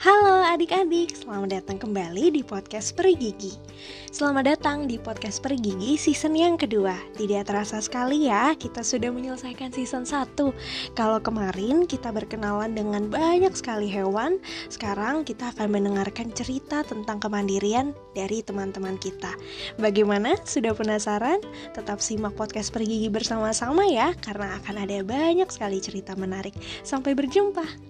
Halo adik-adik, selamat datang kembali di podcast Perigigi. Selamat datang di podcast Perigigi season yang kedua Tidak terasa sekali ya, kita sudah menyelesaikan season 1 Kalau kemarin kita berkenalan dengan banyak sekali hewan Sekarang kita akan mendengarkan cerita tentang kemandirian dari teman-teman kita Bagaimana? Sudah penasaran? Tetap simak podcast Perigigi bersama-sama ya Karena akan ada banyak sekali cerita menarik Sampai berjumpa